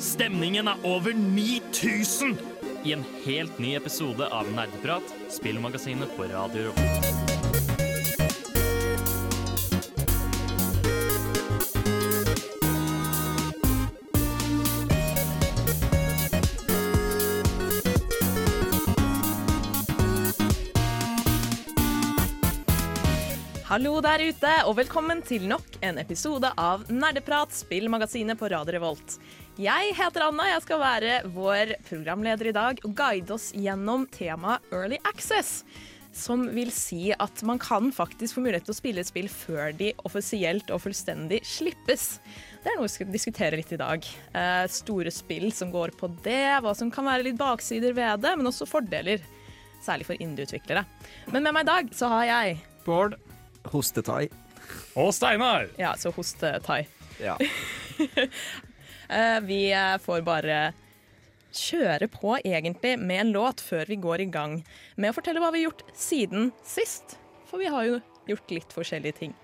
Stemningen er over 9000 i en helt ny episode av Nerdeprat, spillmagasinet på Radio Revolt. Hallo der ute, og velkommen til nok en episode av Nerdeprat, spillmagasinet på Radio Revolt. Jeg heter Anna, jeg skal være vår programleder i dag og guide oss gjennom temaet Early Access. Som vil si at man kan faktisk få mulighet til å spille et spill før de offisielt og fullstendig slippes. Det er noe vi skal diskutere litt i dag. Eh, store spill som går på det, hva som kan være litt baksider ved det, men også fordeler. Særlig for indie-utviklere. Men med meg i dag så har jeg Bård. Hostetai. Og Steinar! Ja, så hoste-tai. Ja. Eh, Vi eh, får bare kjøre på egentlig med en låt før vi går i gang med å fortelle hva vi har gjort siden sist. For vi har jo gjort litt forskjellige ting.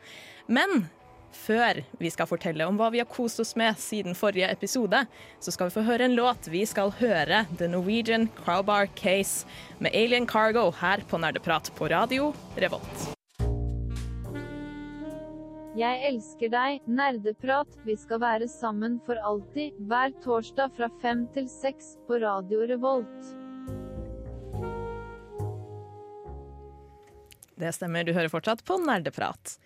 Men før vi skal fortelle om hva vi har kost oss med siden forrige episode, så skal vi få høre en låt. Vi skal høre The Norwegian Crowbar Case med Alien Cargo her på Nerdeprat på radio Revolt. Jeg elsker deg, nerdeprat, vi skal være sammen for alltid, hver torsdag fra fem til seks på Radio Revolt. Det stemmer, du hører fortsatt på Nerdeprat.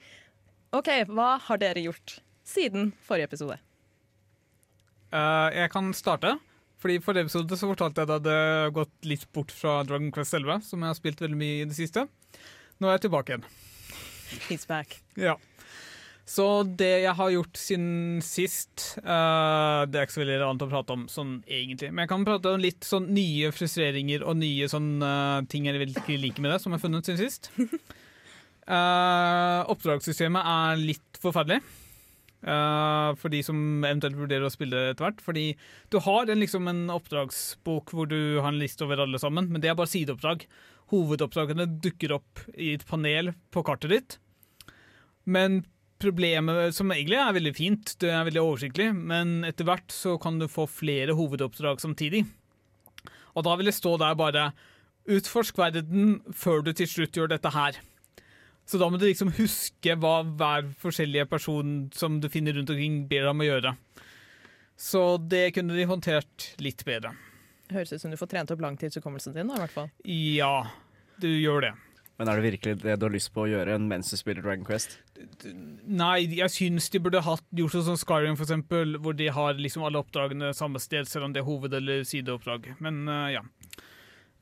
OK, hva har dere gjort siden forrige episode? Uh, jeg kan starte. Fordi I forrige episode så fortalte jeg at jeg hadde gått litt bort fra Dragon Quest 11, som jeg har spilt veldig mye i det siste. Nå er jeg tilbake igjen. He's back. Ja. Så det jeg har gjort siden sist uh, Det er ikke så veldig relevant å prate om sånn egentlig. Men jeg kan prate om litt sånn nye frustreringer og nye sånn uh, ting jeg ikke liker med det, som jeg har funnet siden sist. Uh, oppdragssystemet er litt forferdelig. Uh, for de som eventuelt vurderer å spille det etter hvert. Fordi du har en, liksom en oppdragsbok hvor du har en liste over alle sammen, men det er bare sideoppdrag. Hovedoppdragene dukker opp i et panel på kartet ditt. Men problemet, som egentlig er veldig fint, det er veldig oversiktlig, men etter hvert så kan du få flere hovedoppdrag samtidig. Og da vil det stå der bare Utforsk verden før du til slutt gjør dette her. Så da må du liksom huske hva hver forskjellige person som du finner rundt omkring, ber deg om å gjøre. Så det kunne de håndtert litt bedre. Høres ut som du får trent opp langtidshukommelsen din. da, i hvert fall. Ja, du gjør det. Men er det virkelig det du har lyst på å gjøre mens du spiller Dragon Quest? Nei, jeg syns de burde hatt, gjort sånn som Skyrim, for eksempel, hvor de har liksom alle oppdragene samme sted, selv om det er hoved- eller sideoppdrag. Men uh, ja.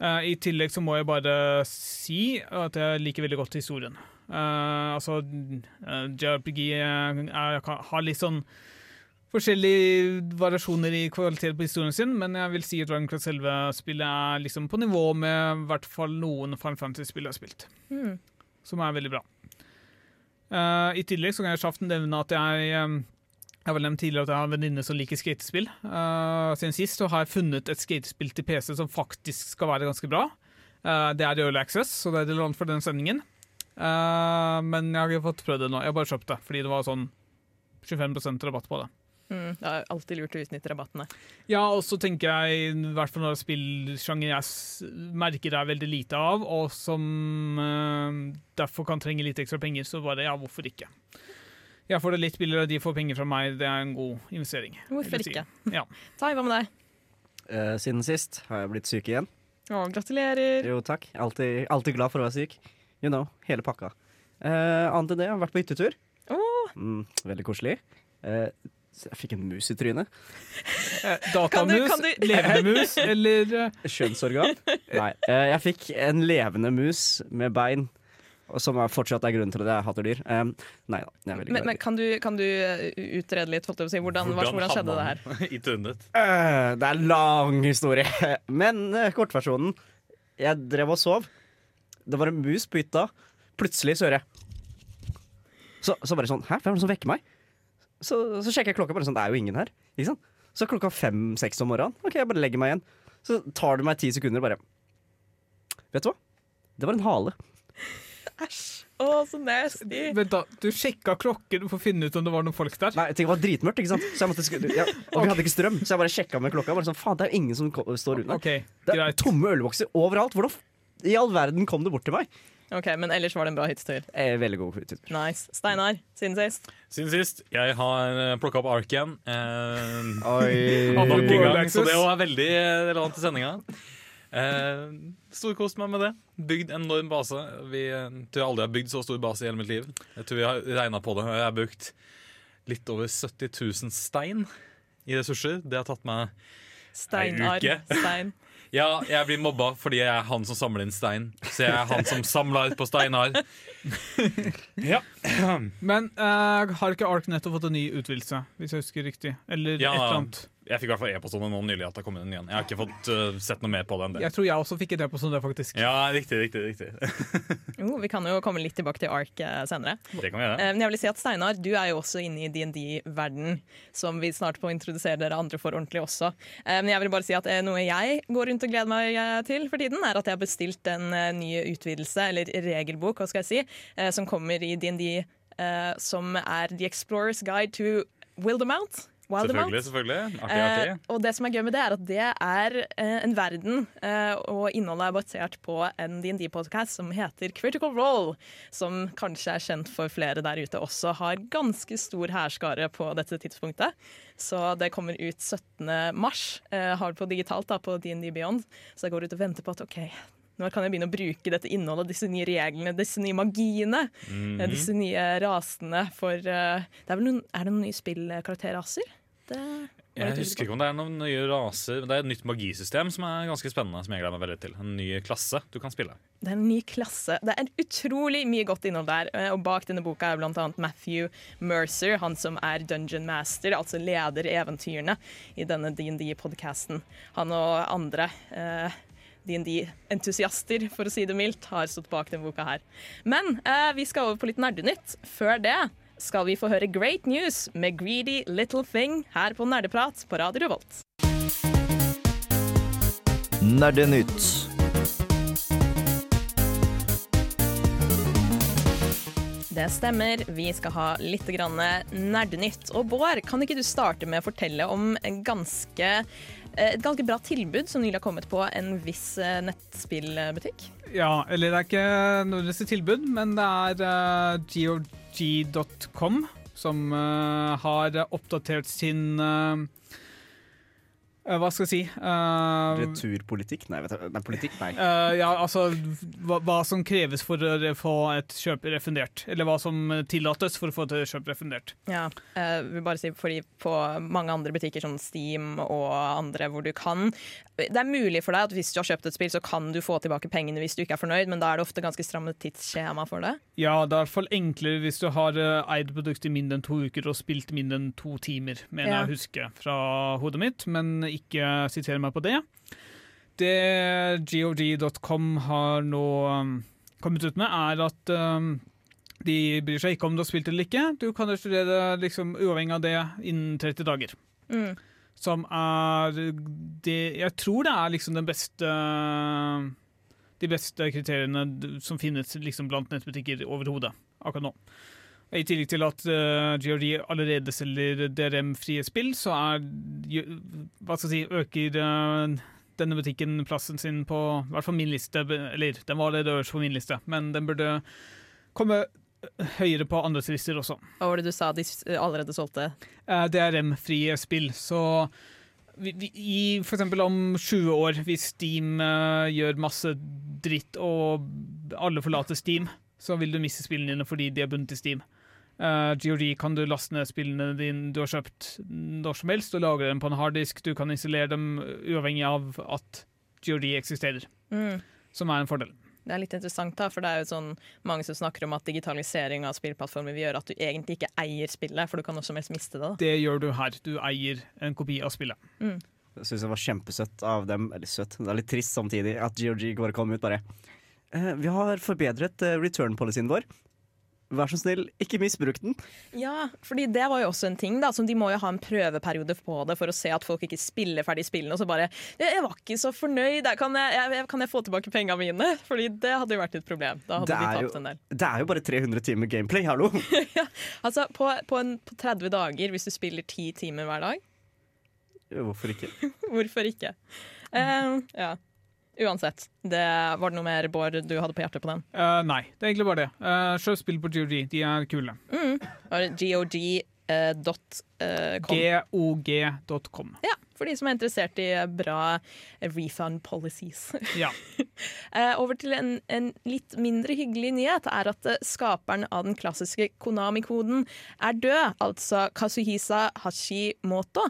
Uh, I tillegg så må jeg bare si at jeg liker veldig godt historien. Uh, altså, JRPG har litt sånn forskjellige variasjoner i kvalitet på historien sin, men jeg vil si at Dragon Quest 11-spillet er liksom på nivå med i hvert fall noen Final Fantasy-spill jeg har spilt, Mm. som er veldig bra. Uh, I tillegg så kan jeg kjapt nevne at jeg eh, jeg har vel nevnt tidligere at jeg har en venninne som liker skatespill. Uh, siden sist så har jeg funnet et skatespill til PC som faktisk skal være ganske bra. Uh, det er Early Access, så det er relevant for den sendingen. Uh, men jeg har ikke fått prøvd det nå. Jeg har bare kjøpt det fordi det var sånn 25% rabatt på det. Mm, det er alltid lurt å utnytte rabattene. Ja, og så tenker jeg, i hvert fall når det er spillsjanger jeg merker det er veldig lite av, og som eh, derfor kan trenge litt ekstra penger, så bare ja, hvorfor ikke? Jeg får det litt billigere, de får penger fra meg, det er en god investering. Hvorfor ikke? Ja. Tai, hva med deg? Eh, siden sist har jeg blitt syk igjen. Å, gratulerer. Jo, takk. Alltid, alltid glad for å være syk. You know, hele pakka. Eh, annet enn det, jeg har vært på hyttetur. Oh. Mm, veldig koselig. Eh, så jeg fikk en mus i trynet. Eh, Datamus, Kan du- kan du- levende mus, eller eh, Kjønnsorgan. Nei. eh, jeg fikk en levende mus med bein, og som er fortsatt er grunnen til at jeg hater dyr. Um, nei da, jeg er veldig men, men kan, du, kan du uh, utrede litt? Holdt jeg på å si? Hvordan, hvordan, hvordan skjedde det her? I trynet. Eh, det er lang historie. Men eh, kortversjonen Jeg drev og sov. Det var en mus på hytta. Plutselig så hører jeg så, så bare sånn Hæ, hvem er det som vekker meg? Så, så sjekker jeg klokka, bare sånn Det er jo ingen her. Ikke sant? Så er klokka fem-seks om morgenen. Ok, jeg bare legger meg igjen. Så tar det meg ti sekunder, og bare Vet du hva? Det var en hale. Æsj. Å, så nasty. Vent da, Du sjekka klokken for å finne ut om det var noen folk der? Nei, det var dritmørkt, ikke sant? Så jeg måtte ja, og vi hadde ikke strøm, så jeg bare sjekka med klokka. Bare sånn, faen, det er jo ingen som står står under. OK, Det er greit. tomme ølbokser overalt. Hvordan i all verden kom det bort til meg? Ok, Men ellers var det en bra hyttetur. Eh, veldig god hyttetur. Nice. Steinar, siden sist. Siden sist. Jeg har plukka opp Ark igjen. Eh, Oi. nok en gang, så det var veldig relevant til sendinga. Eh, Storkost meg med det. Bygd en enorm base. Vi eh, tror jeg aldri har bygd så stor base i hele mitt liv. Jeg tror vi har regna på det. Jeg har brukt litt over 70 000 stein i ressurser. Det har tatt meg Steinar. uke. Stein. Ja, jeg blir mobba fordi jeg er han som samler inn stein. Så jeg er han som samler på steinar. Ja. Men uh, har ikke Ark nettopp fått en ny utvidelse, hvis jeg husker riktig? Eller Ja, et eller annet? Jeg fikk i hvert fall e-post om det nå nylig at det kom inn igjen. Jeg har ikke fått uh, sett noe mer på det enn det. Jeg tror jeg også fikk en e-post om det, faktisk. Ja, riktig, riktig, riktig. Jo, vi kan jo komme litt tilbake til Ark eh, senere. Det kan vi gjøre. Eh, Men jeg vil si at Steinar, du er jo også inne i DND-verden, som vi snart får introdusere dere andre for ordentlig også. Eh, Men jeg vil bare si at noe jeg går rundt og gleder meg til for tiden, er at jeg har bestilt en ny utvidelse, eller regelbok, hva skal jeg si, som kommer i DND, eh, som er The Explorer's Guide to Wildemount. Wildemount. Selvfølgelig, selvfølgelig. Artig, Eh, og det som er gøy med det, er at det er eh, en verden, eh, og innholdet er basert på en DND-podkast som heter Critical Role, som kanskje er kjent for flere der ute også, har ganske stor hærskare på dette tidspunktet. Så det kommer ut 17. mars, eh, har det på digitalt da, på DND Beyond, så jeg går ut og venter på at OK, når kan jeg begynne å bruke dette innholdet, disse nye reglene, disse nye magiene, Mm -hmm. disse nye rasene for uh, det er, vel noen, er det noen nye spillkarakterraser? Det Jeg husker ikke om det er noen nye raser. Det er et nytt magisystem som er ganske spennende. Som jeg gleder meg veldig til En ny klasse du kan spille. Det er en ny klasse. Det er utrolig mye godt innhold der. eh, Og bak denne boka er annet Matthew Mercer, han som er Dungeon Master, altså leder eventyrene i denne DND-podkasten. Han og andre eh, DND-entusiaster, for å si det mildt, har stått bak denne boka her. Men eh, vi skal over på litt nerdenytt. Før det skal vi få høre Great News med Greedy Little Thing her på Nerdeprat på Radio Revolt. Nerdenytt. Det stemmer. Vi skal ha litt grann nerdenytt. Og Bård, kan ikke du starte med å fortelle om ganske, et ganske bra tilbud som nylig har kommet på en viss nettspillbutikk? Ja, eller det er ikke nødvendigvis tilbud, men det er uh, GOG.com som uh, har oppdatert sin eh, eh, Hva skal jeg si? uh, Returpolitikk? Nei, vet du, nei, politikk? Nei. Uh, ja, altså hva, hva som kreves for å få et kjøp refundert. Eller hva som tillates for å få et kjøp refundert. Ja, uh, vil bare si fordi på mange andre butikker som Steam og andre hvor du kan Det er mulig for deg at hvis du har kjøpt et spill, så kan du få tilbake pengene hvis du ikke er fornøyd, men da er det ofte ganske stramme tidsskjema for det. Ja, det er i hvert fall enklere hvis du har eh, eid produktet i mindre enn to uker og spilt mindre enn to timer, mener Ja. jeg å huske fra hodet mitt, men ikke siter meg på det. Det GOG.com har nå um, kommet ut med, er at um, de bryr seg ikke om du har spilt eller ikke. Du kan studere liksom, uavhengig av det innen 30 dager. Mm. Som er det Jeg tror det er liksom den beste De beste kriteriene som finnes liksom blant nettbutikker overhodet akkurat nå. I tillegg til at uh, GOG allerede selger DRM-frie spill, så er Hva skal jeg si Øker uh, denne butikken plassen sin på i hvert fall min liste. Eller den var allerede øverst på min liste, men den burde komme høyere på andres lister også. Hva var det du sa de allerede solgte? Eh, DRM-frie spill. Så vi, vi, i eksempel om 20 år, hvis Steam eh, gjør masse dritt og alle forlater Steam, så vil du miste spillene dine fordi de er bundet til Steam. Uh, GOG kan du laste ned spillene dine du har kjøpt når som helst, og lagre dem på en harddisk. Du kan installere dem uavhengig av at GOG eksisterer, Mm. som er en fordel. Det er litt interessant, da, for det er jo sånn mange som snakker om at digitalisering av spillplattformer vil gjøre at du egentlig ikke eier spillet, for du kan også helst miste det. da. Det gjør du her. Du eier en kopi av spillet. Jeg syns det var kjempesøtt av dem, eller søtt, det er litt trist samtidig, at GOG bare kom ut bare eh, Vi har forbedret eh, return-policyen vår. Vær så snill, ikke misbruk den. Ja, fordi det var jo også en ting da, som De må jo ha en prøveperiode på det for å se at folk ikke spiller ferdig spillene. Og så bare «Jeg- var ikke så fornøyd. Kan jeg, jeg, kan jeg få tilbake pengene mine?' Fordi det hadde jo vært et problem. Da hadde Det de er, jo, en del. det er jo bare 300 timer gameplay, hallo! ja, Altså, på, på, en, på 30 dager, hvis du spiller 10 timer hver dag, Hvorfor ikke? hvorfor ikke? Uh, ja. Uansett. Det, var det noe mer, Bård, du hadde på hjertet på den? Uh, nei, det er egentlig bare det. Uh, Sjøl spill på GOG, de er kule. Mm. GOG.com. GOG eh, eh? GOG.com. Ja, for de som er interessert i bra refund policies. Ja. Eh, over til en, en litt mindre hyggelig nyhet er at eh, skaperen av den klassiske Konami-koden er død, altså Kazuhisa Hashimoto.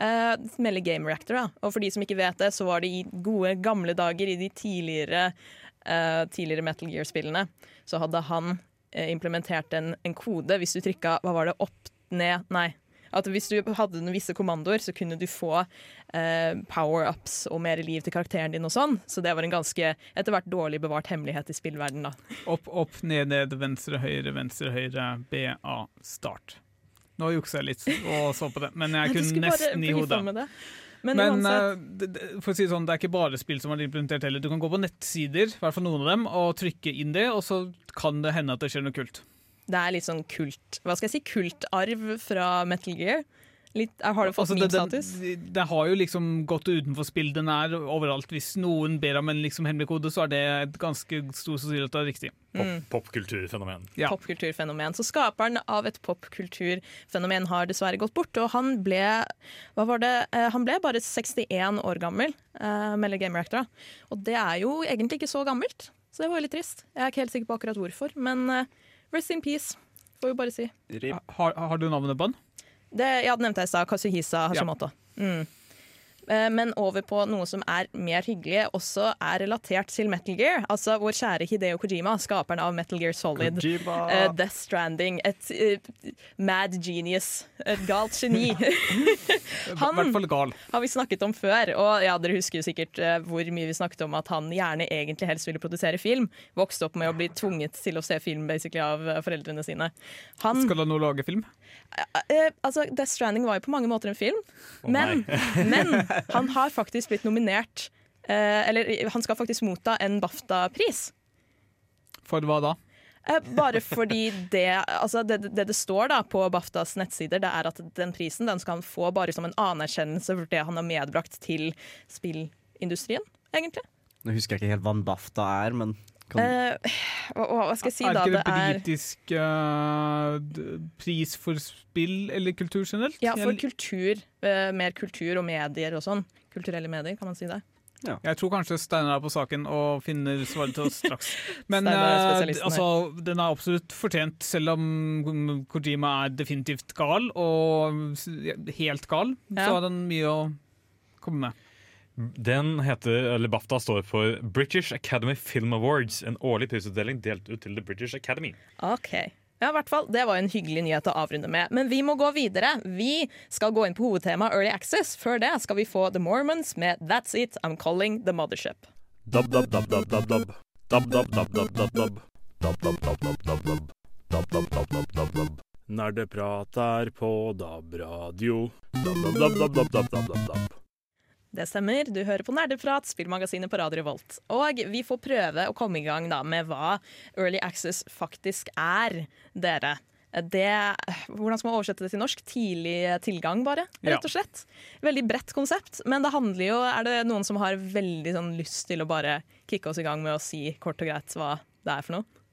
Uh, melder Game Reactor. Da. Og for de som ikke vet det, så var det i gode, gamle dager i de tidligere, uh, tidligere Metal Gear-spillene, så hadde han implementert en, en kode hvis du trykka hva var det, opp, ned, nei. At hvis du hadde noen visse kommandoer, så kunne du få eh, power-ups og mer liv til karakteren din og sånn. Så det var en ganske etter hvert dårlig bevart hemmelighet i spillverdenen, da. Opp, opp, ned, ned, venstre, høyre, venstre, høyre, BA, start. Nå juksa jeg litt og så på det, men jeg kunne nesten i hodet. med det. Men, Men det, det, for å si det sånn, det er ikke bare spill som er implementert heller. Du kan gå på nettsider, i hvert fall noen av dem, og trykke inn det, og så kan det hende at det skjer noe kult. Det er litt sånn kult Hva skal jeg si? Kultarv fra Metal Gear. Litt, har det fått Altså, min status? det, har jo liksom gått utenfor spill. Den er overalt. Hvis noen ber om en liksom hemmelig kode, så er det et ganske stor sannsynlighet at det er riktig. Mm. Pop, Popkulturfenomen. Ja. popkulturfenomen. Så skaperen av et popkulturfenomen har dessverre gått bort, og han ble hva var det? Eh, Han ble bare 61 år gammel, uh, melder Game Reactor. Og det er jo egentlig ikke så gammelt, så det var jo litt trist. Jeg er ikke helt sikker på akkurat hvorfor, men eh, rest in peace, får vi bare si. Har, har du navnet på den? Det, ja, det nevnte jeg i stad. Kasuhisa Hashimoto. Mm. Eh, Men over på noe som er mer hyggelig, også er relatert til Metal Gear. Altså vår kjære Hideo Kojima, skaperen av Metal Gear Solid. Eh, Death Stranding. Et uh, mad genius. Et galt geni. Han- gal. har vi snakket om før. Og ja, dere husker jo sikkert uh, hvor mye vi snakket om at han gjerne egentlig helst ville produsere film. Vokste opp med å bli tvunget til å se film basically av foreldrene sine. Han Skal han nå lage film? Eh, altså, Death Stranding var jo på mange måter en film, oh, men, men han har faktisk blitt nominert eh, Eller han skal faktisk motta en BAFTA-pris. For hva da? Eh, bare fordi det, altså det, det det står da på BAFTAs nettsider, det er at den prisen den skal han få bare som en anerkjennelse for det han har medbrakt til spillindustrien, egentlig. Nå husker jeg ikke helt hva en BAFTA er, men kan, Eh, hva, hva skal jeg si er da? ikke det Det er britisk er... uh, pris for spill eller kultur generelt? ja, for kultur. Uh, mer kultur og medier og sånn. Kulturelle medier, kan man si det. Jeg tror kanskje Steinar er på saken og finner svaret til oss straks. Men er her. altså, den er absolutt fortjent, selv om Kojima er definitivt gal, og helt gal, Ja. så har den mye å komme med. Den heter, eller BAFTA står for British Academy Film Awards. En årlig prisutdeling delt ut til The British Academy. Ok, ja, i hvert fall. Det var en hyggelig nyhet å avrunde med. Men vi må gå videre. Vi skal gå inn på hovedtemaet Early Access. Før det skal vi få The Mormons med That's It, I'm Calling The Mothership. Dab, dab, dab, Nerdeprat er på DAB-radio. Det stemmer. Du hører på Nerdeprat, spillmagasinet på Radio Revolt. Og vi får prøve å komme i gang da med hva Early Access faktisk er, dere. Det, hvordan skal man oversette det til norsk? Tidlig tilgang, bare, rett og slett. Veldig bredt konsept, men det handler jo Er det noen som har veldig sånn lyst til å bare kicke oss i gang med å si kort og greit hva det er for noe?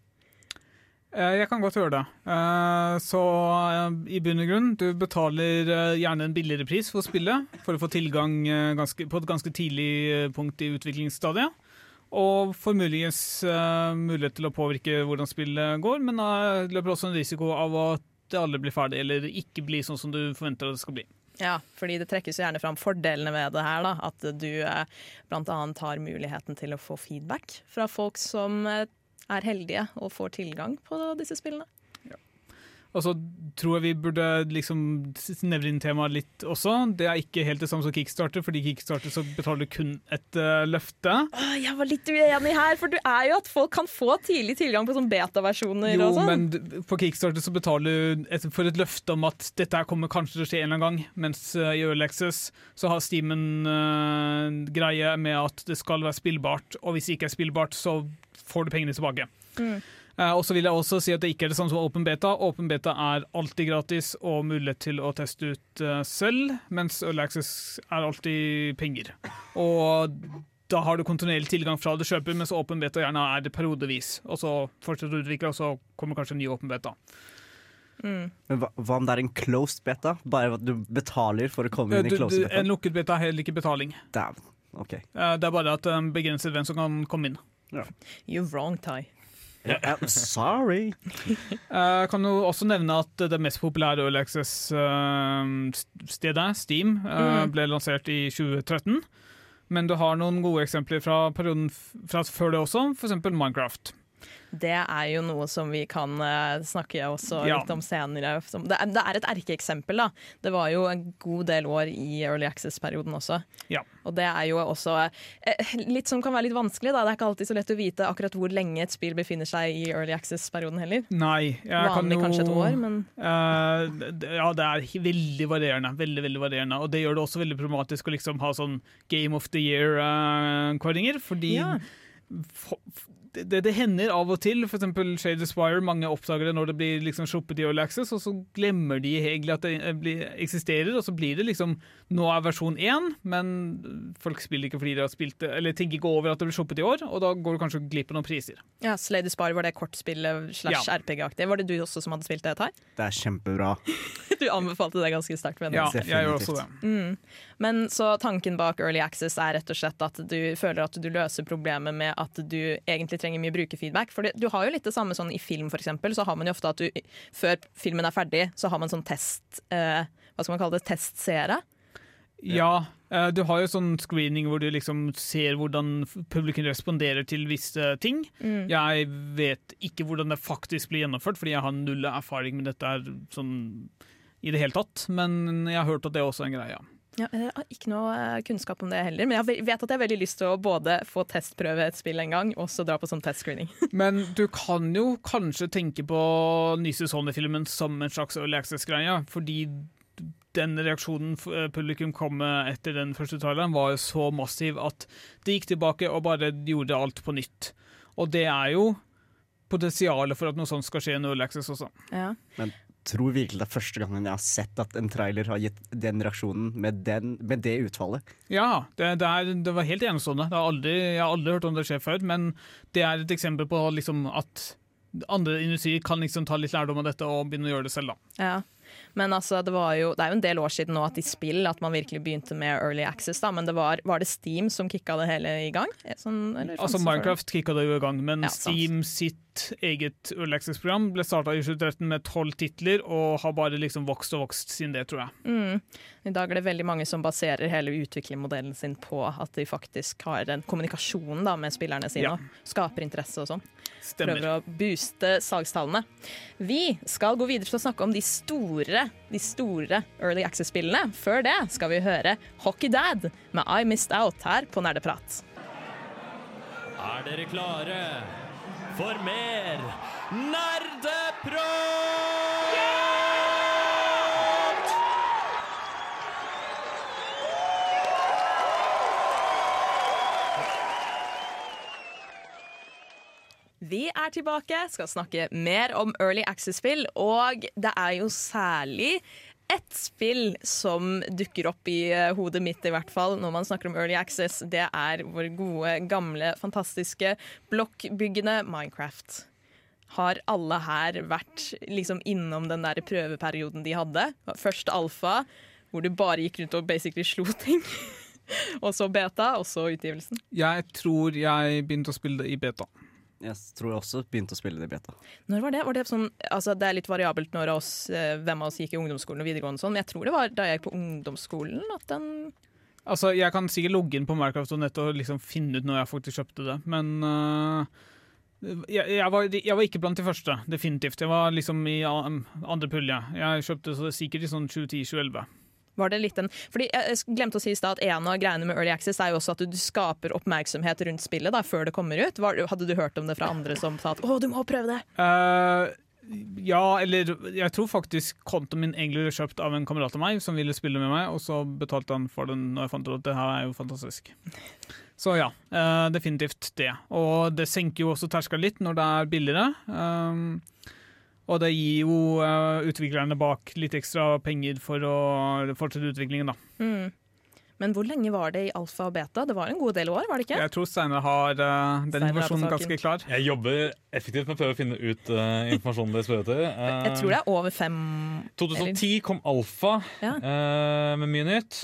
Eh, Jeg kan godt gjøre det. Eh, Så eh, i bunn og grunn, du betaler gjerne en billigere pris for spillet for å få tilgang ganske, på et ganske tidlig punkt i utviklingsstadiet. Og får muligens mulighet til å påvirke hvordan spillet går, men da løper også en risiko av at det aldri blir ferdig, eller ikke blir sånn som du forventer at det skal bli. Ja, fordi det trekkes jo gjerne fram fordelene ved det her. da, At du bl.a. har muligheten til å få feedback fra folk som er heldige og får tilgang på disse spillene. Og så tror jeg vi burde liksom nevne inn temaet litt også. Det er ikke helt det samme som Kickstarter, fordi Kickstarter så betaler du kun et uh, løfte. Åh, Jeg var litt uenig her, for du er jo at folk kan få tidlig tilgang på sånn beta-versjoner Jo, og sånn. men på Kickstarter så betaler du et, for et løfte om at dette her kommer kanskje til å skje en eller annen gang, mens uh, i Early så har Steam en uh, greie med at det skal være spillbart, og hvis det ikke er spillbart, så får du pengene tilbake. Mm. Uh, og så vil jeg også si at det ikke er det samme som Open Beta. Open Beta er alltid gratis og mulighet til å teste ut uh, selv, mens Early Access er alltid penger. Og da har du kontinuerlig tilgang fra du kjøper, mens Open Beta gjerne er det periodevis. Og så fortsetter du å utvikle, og så kommer kanskje en ny Open Beta. Mm. Men hva, hva om det er en closed beta? Bare at du betaler for å komme Eh, inn Du, i closed beta? en lukket beta er heller ikke betaling. Damn. Okay. Eh, Det er bare at en begrenset hvem som kan komme inn. You're wrong, Ty. I'm sorry. Jeg kan jo også nevne at det mest populære Early Access-stedet, Steam, uh, Mm. ble lansert i 2013. Men du har noen gode eksempler fra perioden f- fra før det også, f.eks. Minecraft. Det er jo noe som vi kan eh, snakke også Ja. litt om senere. Det, er, det er et erkeeksempel. da. Det var jo en god del år i Early Access-perioden også. Ja. Og det er jo også eh, litt som kan være litt vanskelig. da. Det er ikke alltid så lett å vite akkurat hvor lenge et spill befinner seg i Early Access-perioden heller. Nei, jeg kan Vanlig jo kanskje et år, men uh, ja, det er veldig varierende. Veldig, veldig varierende. Og det gjør det også veldig problematisk å liksom ha sånn Game of the Year-kåringer, fordi ja. Det, det, det hender av og til, eksempel Shade Aspire, mange oppdager det når det blir liksom sluppet i Early Access, og så glemmer de egentlig at det eh, blir, eksisterer, og så blir det liksom Nå er versjon én, men folk spiller ikke fordi de har spilt det, eller tenker ikke over at det blir sluppet i år, og da går du kanskje glipp av noen priser. ja, Slade Spar var det kortspillet slash Ja. RPG-aktig. Var det du også som hadde spilt det, Tai? Det er kjempebra. Du anbefalte det ganske sterkt. Ja, jeg gjør også det. Mm. Men så tanken bak Early Access er rett og slett at du føler at du løser problemet med at du egentlig trenger mye brukerfeedback. For du har jo litt det samme sånn i film, eksempel, så har man jo ofte at du før filmen er ferdig, så har man sånn test... Eh, hva skal man kalle det? Testseere? Ja, eh, du har jo sånn screening hvor du liksom ser hvordan publikum responderer til visse ting. Mm. Jeg vet ikke hvordan det faktisk blir gjennomført, fordi jeg har null erfaring med dette sånn i det hele tatt. Men jeg har hørt at det er også en greie. Ja, jeg har ikke noe eh, kunnskap om det heller, men jeg vet at jeg har veldig lyst til å både få testprøve et spill en gang, og så dra på sånn testscreening. Men du kan jo kanskje tenke på Nyse Sony-filmen som en slags early access-greie, fordi den reaksjonen eh, publikum kom med etter den første traileren, var jo så massiv at de gikk tilbake og bare gjorde alt på nytt. Og det er jo potensialet for at noe sånt skal skje i en early access også. Ja. Tror virkelig det er første gangen jeg har sett at en trailer har gitt den reaksjonen med, den, med det utfallet. Ja, det, det, er, det var helt enestående. Det har aldri, jeg har aldri hørt om det skjer før, men det er et eksempel på liksom, at andre industrier kan liksom ta litt lærdom av dette og begynne å gjøre det selv. da. Ja. Men altså, det, var jo, det er jo en del år siden nå at i spill at man virkelig begynte med Early Access. da, Men det var, var det Steam som kicka det hele i gang? Sånn, eller Altså før? Minecraft kicka det jo i gang, men Ja. Steam sitt eget Early Access-program ble starta i 2013 med tolv titler, og har bare liksom vokst og vokst siden det, tror jeg. Mm. I dag er det veldig mange som baserer hele utviklermodellen sin på at de faktisk har den kommunikasjonen da, med spillerne sine. Ja. og Skaper interesse og sånn. Stemmer. Prøver å booste salgstallene. Vi skal gå videre til å snakke om de store, de store Early Access-spillene. Før det skal vi høre Hockey Dad med I Missed Out her på Nerdeprat. Er dere klare for mer nerdeprat? Vi er tilbake, skal snakke mer om Early Access-spill, og det er jo særlig ett spill som dukker opp i eh, hodet mitt, i hvert fall, når man snakker om Early Access. Det er vår gode, gamle, fantastiske blokkbyggende Minecraft. Har alle her vært liksom innom den der prøveperioden de hadde? Først alfa, hvor du bare gikk rundt og basically slo ting. og så beta, og så utgivelsen. Jeg tror jeg begynte å spille det i beta. Jeg tror jeg også begynte å spille det i beta. Når var det? Var det, sånn, altså det er litt variabelt når oss, eh, hvem av oss gikk i ungdomsskolen og videregående, og sånn, men jeg tror det var da jeg gikk på ungdomsskolen at den Altså, Jeg kan sikkert logge inn på Minecraft og nett og liksom finne ut når jeg faktisk kjøpte det, men uh, Jeg, jeg, var, jeg var ikke blant de første, definitivt. Jeg var liksom i andre pulje. Jeg kjøpte så sikkert i sånn 2010-2011. Var det litt en, fordi Jeg glemte å si i stad at En av greiene med Early Access er jo også at du skaper oppmerksomhet rundt spillet da, før det kommer ut. Var, hadde du hørt om det fra andre som sa at 'å, du må prøve det'? Uh, ja, eller jeg tror faktisk kontoen min egentlig ble kjøpt av en kamerat av meg som ville spille med meg, og så betalte han for den når jeg fant ut at det her er jo fantastisk. Så ja, uh, definitivt det. Og det senker jo også terskelen litt når det er billigere. Um, og det gir jo uh, utviklerne bak litt ekstra penger for å fortsette utviklingen, da. Mm. Men hvor lenge var det i alfa og beta? Det var en god del år, var det ikke? Jeg tror Steinar har uh, den saken. ganske klar. Jeg jobber effektivt med å prøve å finne ut uh, informasjonen dere spør etter. Eh, Jeg tror det er over fem 2010 kom Alfa Ja. eh, med mye nytt.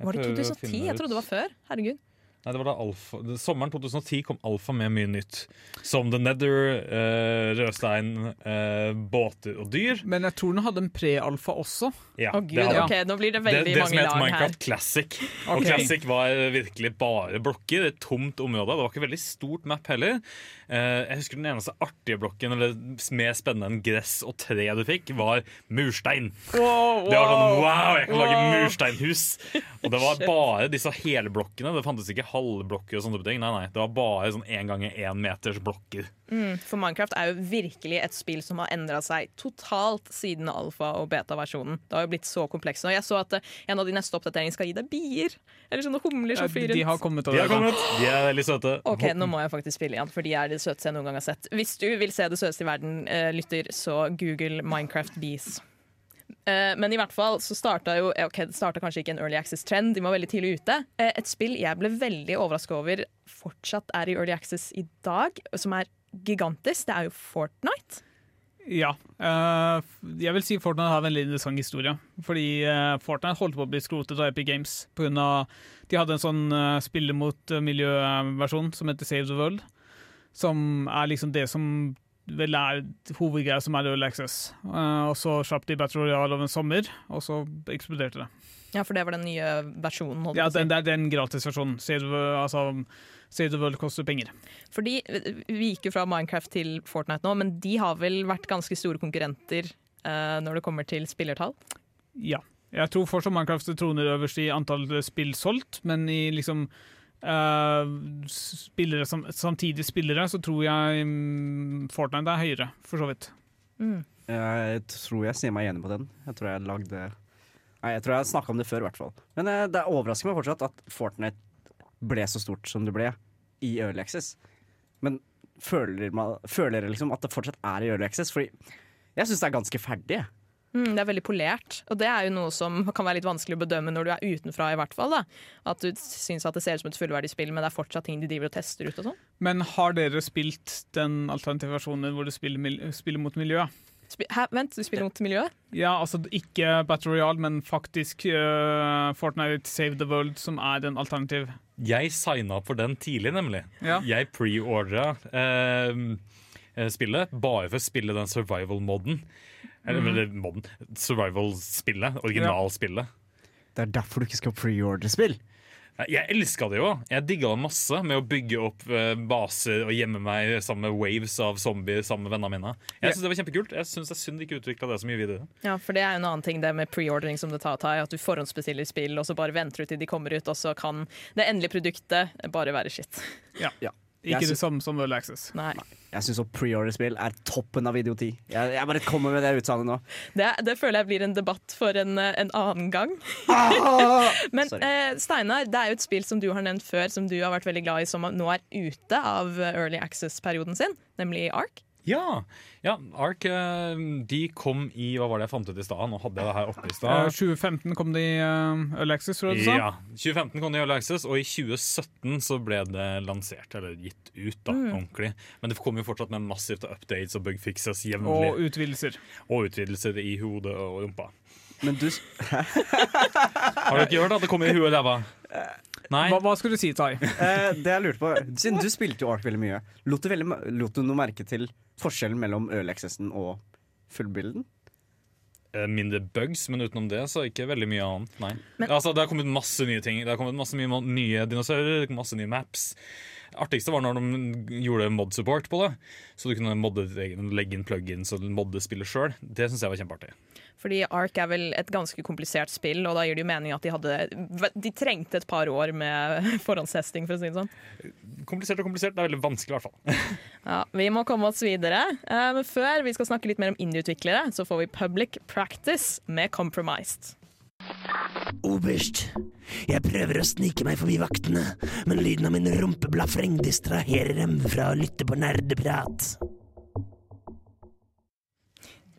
Jeg Var det 2010? Jeg trodde det var før. Herregud. Nei, det var da Alfa. Sommeren 2010 kom Alfa med mye nytt. Som The Nether, eh, rødstein, eh, båter og dyr. Men jeg tror den hadde en pre-alfa også. Ja, det gud, hadde- ok, nå blir det det, veldig det som mange lag her. Minecraft Classic. Og Classic var virkelig bare blokker. Et tomt område. Det var ikke veldig stort map heller. Eh, jeg husker Den eneste artige blokken eller mer spennende enn gress og tre du fikk, var murstein. Det var sånn wow, jeg kan lage mursteinhus! Og det var bare disse helblokkene. Det fantes ikke halvblokker og sånne ting. Nei, nei, det var bare sånn én ganger én meters blokker. Mm, for Minecraft er jo virkelig et spill som har endra seg totalt siden alfa- og beta-versjonen. Det har jo blitt så komplekst. Og jeg så at eh, en av de neste oppdateringene skal gi deg bier. Eller sånne humler som flyr de, de har kommet kommet De har kommet. De er veldig søte. Ok, nå må jeg faktisk spille igjen, for de er det søteste jeg noen gang har sett. Hvis du vil se det søteste i verden, eh, lytter, så google Minecraft Bees. Eh, men i hvert fall så starta jo Ok, det starta kanskje ikke en early access-trend, de var veldig tidlig ute. Eh, et spill jeg ble veldig overraska over fortsatt er i early access i dag, som er gigantisk, det er jo Fortnite. Ja. eh, jeg vil si Fortnite har en veldig interessant historie. Fordi Fortnite holdt på å bli skrotet av Epic Games. På grunn av, de hadde en sånn spille mot miljøversjon som heter Save the World. Som er liksom det som vel er hovedgreia som er Early Access. Uh, og så slapp de Battle Royale over en sommer, og så eksploderte det. Ja, for det var den nye versjonen. Ja, den, Det er den gratisversjonen. Save, the- altså, the World koster penger. Fordi Vi gikk jo fra Minecraft til Fortnite nå, men de har vel vært ganske store konkurrenter uh, når det kommer til spillertall? Ja. Jeg tror fortsatt Minecraft troner øverst i antall spill solgt, men i liksom eh, spillere som, samtidig spillere, så tror jeg mm, Fortnite er høyere, for så vidt. Jeg tror jeg sier meg enig på den. Jeg tror jeg lagde Nei, jeg tror jeg har snakka om det før, i hvert fall. Men uh, det overrasker meg fortsatt at Fortnite ble så stort som det ble i Early Access. Men føler, man, føler dere liksom at det fortsatt er i Early Access? Fordi jeg syns det er ganske ferdig. Mm, det er veldig polert, og det er jo noe som kan være litt vanskelig å bedømme når du er utenfra. i hvert fall da. At du syns at det ser ut som et fullverdig spill, men det er fortsatt ting de driver og tester ut. og sånn. Men har dere spilt den alternative versjonen hvor du spiller, spiller mot miljøet? Hæ, vent, du spiller mot miljøet? Ja, altså ikke Battle Royale, men faktisk uh, Fortnite Save the World, som er en alternativ. Jeg signa opp for den tidlig, nemlig. Ja. Jeg preordra eh, eh, spillet bare for å spille den survival-moden. Eller eller modden. Survival-spillet. Originalspillet. Det er derfor du ikke skal preordre spill. Jeg elska det jo. Jeg digga det masse med å bygge opp eh, baser og gjemme meg sammen med waves av zombier sammen med vennene mine. Jeg synes det var kjempekult. Jeg syns det er synd de ikke utvikla det så mye videre. Ja, for det er jo en annen ting det med preordering som det tar, tar at du forhåndsbestiller spill, og så bare venter du til de kommer ut, og så kan det endelige produktet bare være skitt. Ikke det samme som Early Access. Nei. Jeg syns pre-order-spill er toppen av idioti. Jeg, jeg bare kommer med det utsagnet nå. Det, det føler jeg blir en debatt for en, en annen gang. Men eh, Steinar, det er jo et spill som du har nevnt før, som du har vært veldig glad i, som nå er ute av Early Access-perioden sin, nemlig Ark. Ja, ja Ark eh, de kom i Hva var det jeg fant ut i stad? Nå hadde jeg det her oppe i Eh, stad. 2015 kom de i uh, Early Access, tror jeg du sa? Ja, 2015 kom de i Early Access, og i 2017 så ble det lansert, eller gitt ut, da, Mm. ordentlig. Men det kommer jo fortsatt med massivt av updates og bugfixes jevnlig. Og utvidelser. Og utvidelser i hodet og rumpa. Men du Har du ikke hørt at det kommer i huet og ræva? Nei? Hva, hva skulle du si, Tai? Eh, det jeg lurte på Siden du spilte jo Ark veldig mye, lot du, veldig, lot du noe merke til forskjellen mellom Accessen og fullbilden? eh, mindre bugs, men utenom det så ikke veldig mye annet. Nei. Men- altså, det har kommet masse nye ting. Det har kommet masse mye nye dinosaurer, masse nye maps. Det artigste var når de gjorde mod-support på det. Så du kunne modde legge inn plugins og modde spillet sjøl. Det syns jeg var kjempeartig. Fordi Ark er vel et ganske komplisert spill, og da gir det jo mening at de hadde De trengte et par år med forhåndstesting, for å si det sånn. Komplisert og komplisert. Det er veldig vanskelig, i hvert fall. Ja, Vi må komme oss videre. Eh, Men før vi skal snakke litt mer om indie-utviklere, så får vi Public Practice med Compromised. Oberst, jeg prøver å snike meg forbi vaktene, men lyden av min rumpeblafreng distraherer dem fra å lytte på nerdeprat.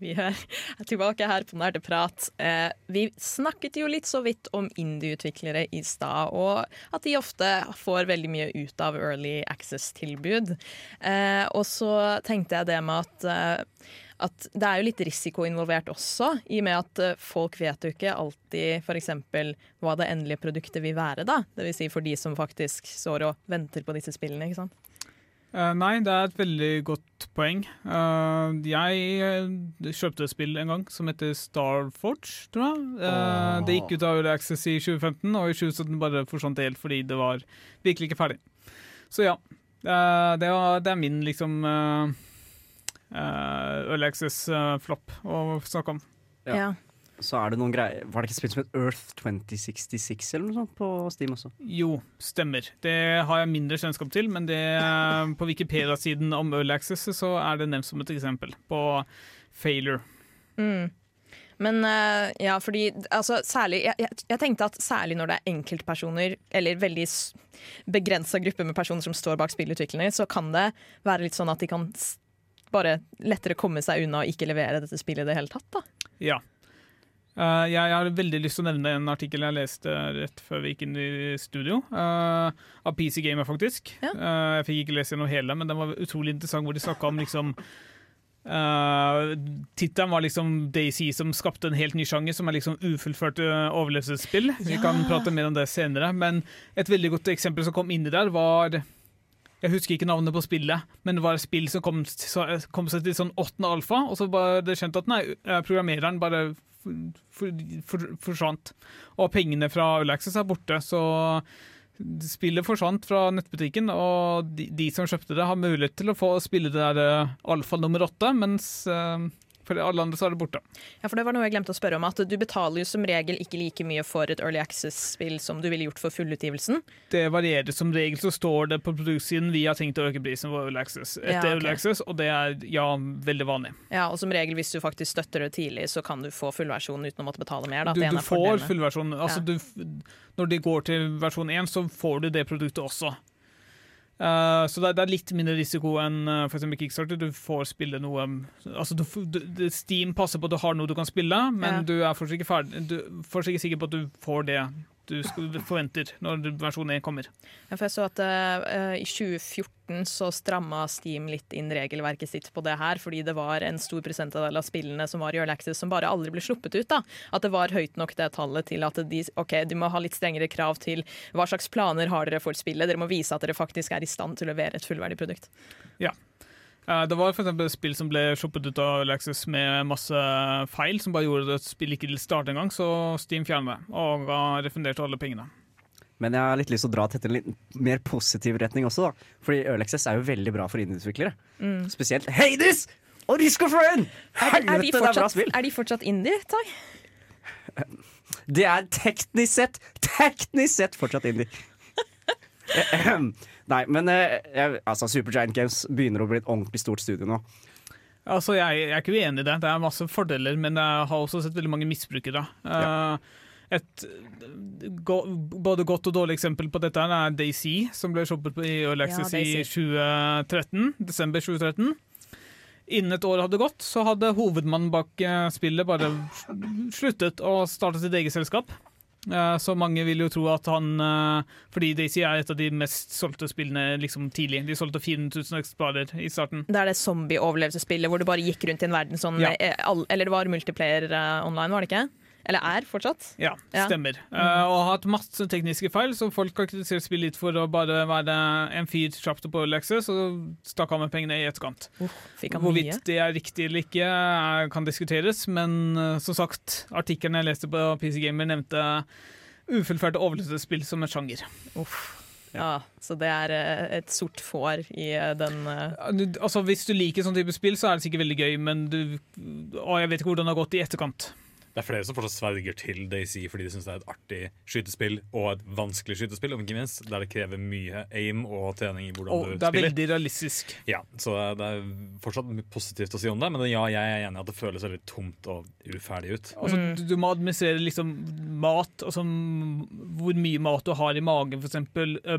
Vi er tilbake her på Nerdeprat. Eh, vi snakket jo litt så vidt om indie-utviklere i stad, og at de ofte får veldig mye ut av early access-tilbud. Eh, og så tenkte jeg det med at, eh, at det er jo litt risiko involvert også, i og med at folk vet jo ikke alltid f.eks. hva det endelige produktet vil være, da. Vil si for de som faktisk står og venter på disse spillene, ikke sant. Eh, nei, det er et veldig godt poeng. Eh, jeg eh, kjøpte et spill en gang som heter Starforge, tror jeg. Eh, Det gikk ut av Early Access i 2015, og i 2017 bare forsvant det helt fordi det var virkelig ikke ferdig. Så ja. eh, det, var, det er min liksom uh, Early Access-flopp å snakke om. Ja. Så er det noen greier Var det ikke spilt som et Earth 2066 eller noe sånt på Steam også? Jo, stemmer. Det har jeg mindre kjennskap til, men det, på Wikipedia-siden om Early Access så er det nevnt som et eksempel på failure. Mm. Men eh, ja, fordi altså, særlig jeg, jeg, jeg tenkte at særlig når det er enkeltpersoner, eller veldig begrensa gruppe med personer som står bak spillutviklerne, så kan det være litt sånn at de kan bare lettere komme seg unna og ikke levere dette spillet i det hele tatt. da. Ja. Eh, jeg har veldig lyst til å nevne en artikkel jeg leste rett før vi gikk inn i studio. Uh, av PC Gamer, faktisk. Ja. Uh, jeg fikk ikke lese gjennom hele, men den var utrolig interessant, hvor de snakka om liksom Uh, Tittelen var liksom Daisy som skapte en helt ny sjanger, som er liksom ufullførte overlevelsesspill. Vi kan prate mer om det senere, men et veldig godt eksempel som kom inni der, var Jeg husker ikke navnet på spillet, men det var et spill som kom, kom seg til sånn åttende alfa, og så var det skjønt at nei, eh, programmereren bare forsvant. Og pengene fra Access er borte, så spillet forsvant fra nettbutikken, og de, de som kjøpte det, har mulighet til å få spille det der eh, alfa nummer åtte, mens eh, for alle andre så er det borte. Ja, for det var noe jeg glemte å spørre om, at Du betaler jo som regel ikke like mye for et Early Access-spill som du ville gjort for fullutgivelsen. Det varierer som regel, så står det på produktsiden vi har tenkt å øke prisen for Early Access etter Ja, okay. Early Access, og det er ja, veldig vanlig. Ja, Og som regel hvis du faktisk støtter det tidlig, så kan du få fullversjonen uten å måtte betale mer. Da, Du, du får fullversjonen. Altså, Ja. du, når de går til versjon 1, så får du det produktet også. Eh, så det, det er litt mindre risiko enn uh, for eksempel Kickstarter. Du får spille noe Altså, du, du, Steam passer på at du har noe du kan spille, men Ja. du er fortsatt ikke, ferdig, du, fortsatt ikke sikker på at du får det du forventer når versjon 1 kommer. Ja, for jeg så at uh, I 2014 så stramma Steam litt inn regelverket sitt på det her, fordi det var en stor prosentandel av spillene som var i Early Access som bare aldri ble sluppet ut. da. At det var høyt nok det tallet til at de, okay, de må ha litt strengere krav til hva slags planer har dere for spillet. Dere må vise at dere faktisk er i stand til å levere et fullverdig produkt. Eh, det var et spill som ble shoppet ut av Alexis med masse feil, som bare gjorde at spillet ikke ville starte engang, så Steam fjernet det og refunderte alle pengene. Men jeg har litt lyst til å dra til en litt mer positiv retning også, da. Fordi Early er jo veldig bra for indieutviklere. Spesielt Hades og Risk of Rain! Er, er, de Helvete, det er bra fortsatt, spill! er de fortsatt indie, Tag? Det er teknisk sett, teknisk sett fortsatt indie. Nei, men eh, jeg, altså Supergiant Games begynner å bli et ordentlig stort studio nå. Altså, jeg, jeg er ikke uenig i det. Det er masse fordeler, men jeg har også sett veldig mange misbrukere. Ja. Et go både godt og dårlig eksempel på dette er Daisy, som ble shoppet på i Early Access Ja, i 2013, desember 2013. Innen et år hadde gått, så hadde hovedmannen bak eh, spillet bare sluttet og startet sitt eget selskap. Eh, Så mange vil jo tro at han eh, Fordi Daisy er et av de mest solgte spillene liksom tidlig. De solgte 400 000 eksemplarer i starten. Det er det zombie-overlevelsesspillet hvor du bare gikk rundt i en verden sånn Ja. eh, Eller det var multiplayer online, var det ikke? Eller er fortsatt. Ja, Ja. stemmer. Eh, og har hatt masse tekniske feil, så folk har kritisert spillet litt for å bare være en fyr kjapt på Early Access, og stakk av med pengene i etterkant. Uh, Hvorvidt mye? det er riktig eller ikke, kan diskuteres, men uh, som sagt, artikkelen jeg leste på PC Gamer nevnte ufullførte overlevelsesspill som en sjanger. Uff. Ja, så det er eh, et sort får i den Altså, Hvis du liker sånn type spill, så er det sikkert veldig gøy, men du Å, jeg vet ikke hvordan det har gått i etterkant. Det er flere som fortsatt sverger til Daisy fordi de syns det er et artig skytespill og et vanskelig skytespill, om ikke minst der det krever mye aim og trening i hvordan Og du det er spiller. veldig realistisk. Ja, så det er fortsatt mye positivt å si om det, men ja, jeg er enig i at det føles veldig tomt og uferdig ut. Altså, Mm. du, du må administrere liksom mat, altså hvor mye mat du har i magen, f.eks.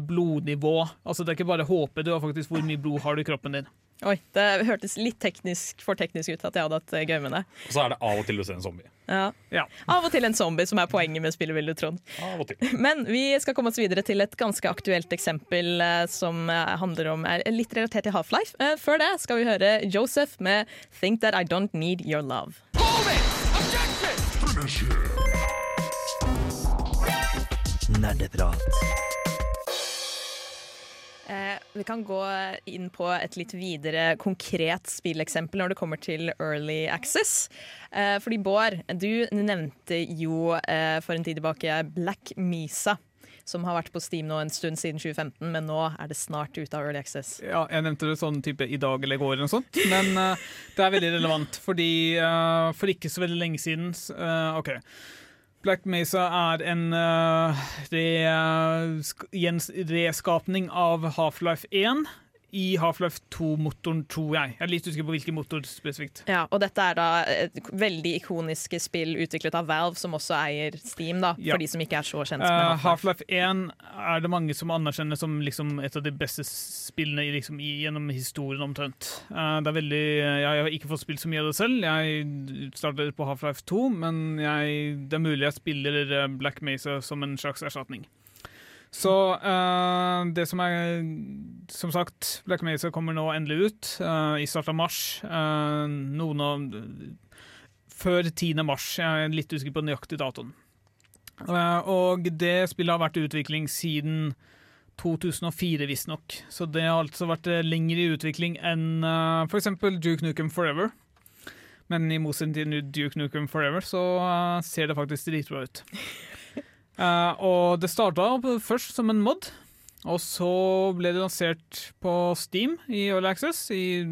blodnivå. Altså, det er ikke bare HP, du har faktisk hvor mye blod har du i kroppen din. Oi, det hørtes litt teknisk, for teknisk ut at jeg hadde hatt gøy med det. Og så er det av og til du ser en zombie. Ja. Ja. Av og til en zombie, som er poenget med spillet, vil du tro. Av og til. Men vi skal komme oss videre til et ganske aktuelt eksempel eh, som eh, handler om er litt relatert til Half-Life. Eh, før det skal vi høre Joseph med 'Think That I Don't Need Your Love'. Nerdeprat. Eh, vi kan gå inn på et litt videre konkret spilleksempel når det kommer til Early Access. Eh, fordi Bård, du nevnte jo eh, for en tid tilbake Black Misa. Som har vært på Steam nå en stund siden 2015, men nå er det snart ute av Early Access. Ja, jeg nevnte det sånn type i dag eller i går, eller noe sånt. men eh, det er veldig relevant. Fordi eh, for ikke så veldig lenge siden eh, OK. Black Mesa er en uh, re, uh, gjens- reskapning av Half-Life 1 i Half-Life 2-motoren, tror jeg. Jeg er litt usikker på hvilken motor spesifikt. Ja, og dette er da et veldig ikoniske spill utviklet av Valve, som også eier Steam, da, Ja. for de som ikke er så kjent med Uh, Half-Life. Half-Life 1 er det mange som anerkjenner som liksom et av de beste spillene i, liksom, gjennom historien, omtrent. Uh, det er veldig, jeg har ikke fått spilt så mye av det selv. Jeg startet på Half-Life 2, men jeg, det er mulig jeg spiller uh, Black Mesa som en slags erstatning. Så uh, det som er Som sagt, Black Mesa kommer nå endelig ut uh, i starten av mars. Uh, noen av Før 10. mars. Jeg er litt usikker på nøyaktig datoen. Eh, og det spillet har vært i utvikling siden 2004, visstnok. Så det har altså vært lengre lenger i utvikling enn uh, f.eks. Duke Nukem Forever. Men i motsetning til Duke Nukem Forever så ser det faktisk dritbra ut. Og det starta først som en mod, og så ble det lansert på Steam i Early Access i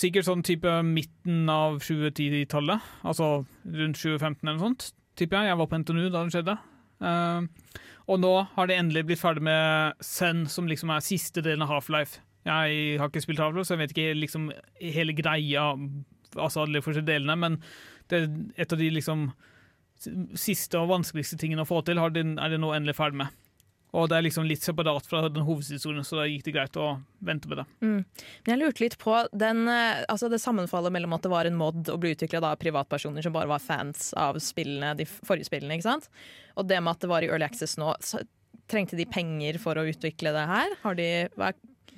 sikkert sånn type midten av 2010-tallet. Altså rundt 2015 eller noe sånt tipper jeg. Jeg var på NTNU da det skjedde. Uh, og nå har det endelig blitt ferdig med Zen, som liksom er siste delen av Half-Life. Jeg har ikke spilt Half-Life, så jeg vet ikke liksom hele greia, altså alle de forskjellige delene, men det er et av de liksom siste og vanskeligste tingene å få til, er det nå endelig ferdig med. Og det er liksom litt separat fra den hovedhistorien, så da gikk det greit å vente med det. Men jeg lurte litt på den, eh, altså det sammenfallet mellom at det var en mod og ble utvikla av privatpersoner som bare var fans av spillene, de forrige spillene, ikke sant? Og det med at det var i Early Access nå, trengte de penger for å utvikle det her? Har de hva,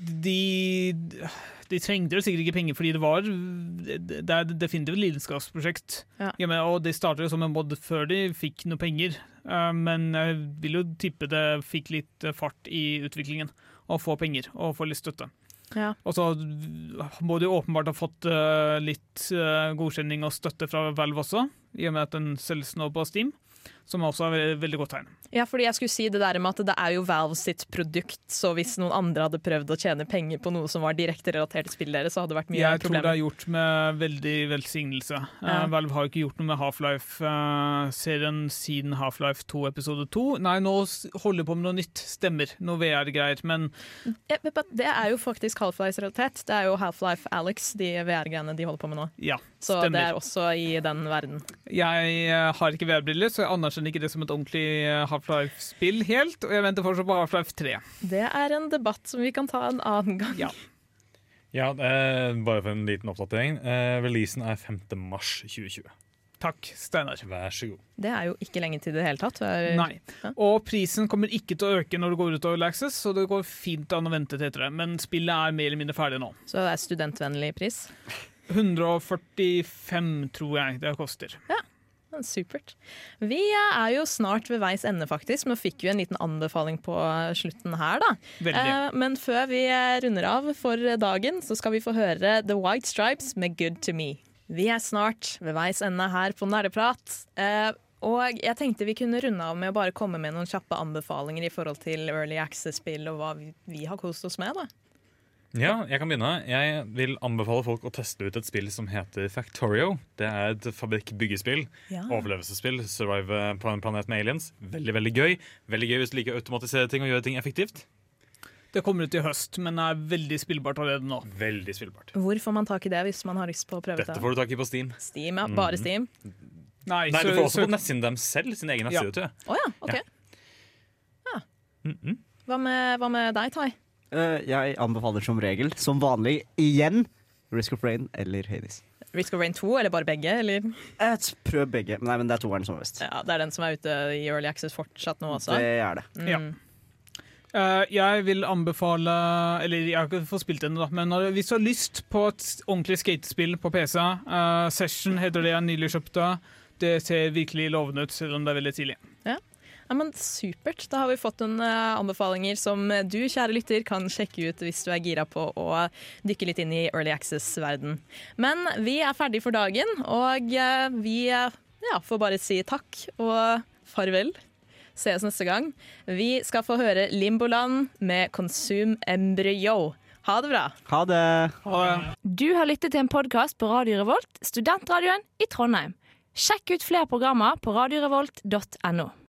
de, de trengte jo sikkert ikke penger, fordi det var Det er definitivt et lidenskapsprosjekt. Ja. Ja, og de startet jo som en mod før de fikk noe penger. Eh, men jeg vil jo tippe det fikk litt fart i utviklingen. Å få penger og få litt støtte. Ja. Og så må de åpenbart ha fått eh, litt eh, godkjenning og støtte fra Valve også, i og med at den selges nå på Steam. Som også er et veldig godt tegn. Ja, fordi jeg skulle si det der med at det er jo Valve sitt produkt, så hvis noen andre hadde prøvd å tjene penger på noe som var direkte relatert til spillet deres, så hadde det vært mye Jeg tror det er gjort med veldig velsignelse. Ja. Uh, Valve har ikke gjort noe med Half-Life-serien siden Half-Life 2 episode 2. Nei, nå holder de på med noe nytt. Stemmer. Noe VR-greier. Men Ja, Det er jo faktisk Half-Life-realitet. Det er jo Half-Life Alex, de VR-greiene de holder på med nå. ja, Så stemmer. det er også i den verden. Jeg eh, har ikke VR-briller, så jeg anerkjenner ikke det som et ordentlig eh, Half-Life-spill helt. Og jeg venter fortsatt på Half-Life 3. Det er en debatt som vi kan ta en annen gang. Ja. Ja, eh, Bare for en liten oppdatering. Eh, releasen er 5. mars 2020. Takk, Steinar. Vær så god. Det er jo ikke lenge til i det hele tatt. Er- Nei. Og prisen kommer ikke til å øke når det går ut av Access, så det går fint an å vente til etter det. Men spillet er mer eller mindre ferdig nå. Så det er studentvennlig pris. 145 tror jeg det koster. Supert. Vi er jo snart ved veis ende, faktisk. Nå fikk vi en liten anbefaling på slutten her, da. Veldig. Eh, men før vi runder av for dagen, så skal vi få høre The White Stripes med Good to Me. Vi er snart ved veis ende her på Nerdeprat. Eh, og jeg tenkte vi kunne runde av med å bare komme med noen kjappe anbefalinger i forhold til Early Access-spill og hva vi, vi har kost oss med. da. Ja, jeg kan begynne. Jeg vil anbefale folk å teste ut et spill som heter Factorio. Det er et fabrikk-byggespill. Ja. Overlevelsesspill. Survive på en planet med aliens. Veldig veldig gøy. Veldig gøy hvis du liker å automatisere ting og gjøre ting effektivt. Det kommer ut i høst, men er veldig spillbart allerede nå. Veldig spillbart. Hvor får man tak i det hvis man har lyst på å prøve Dette det? får du tak i på Steam. Steam, ja. Bare Steam. Nei, Nei, Du får også så- på nettsiden dem selv. Sin egen Ja. nettside. tror jeg. Oh, ja, OK. Mm -mm. Hva med, hva med deg, Tai? Eh, jeg anbefaler som regel, som vanlig, igjen Risk of Rain eller Hades. Risk of Rain 2, eller bare begge? Eller? Et, prøv begge. Nei, men det er toeren som er best. Ja, Det er den som er ute i Early Access fortsatt nå også? Det er det. Mm. Ja. Uh, jeg vil anbefale Eller jeg har ikke fått spilt ennå, men når- hvis du har lyst på et ordentlig skatespill på PC, uh, Session heter det jeg nylig kjøpte. Det ser virkelig lovende ut, selv om det er veldig tidlig. Ja, men Supert. Da har vi fått noen eh, anbefalinger som du, kjære lytter, kan sjekke ut hvis du er gira på å dykke litt inn i Early Access-verden. Men vi er ferdig for dagen, og eh, vi eh, ja, får bare si takk og farvel. Ses neste gang. Vi skal få høre Limboland med Konsum Embryo. Ha det bra. Ha det! Ha det. Du har lyttet til en podkast på Radio Revolt, studentradioen i Trondheim. Sjekk ut flere programmer på radiorevolt.no.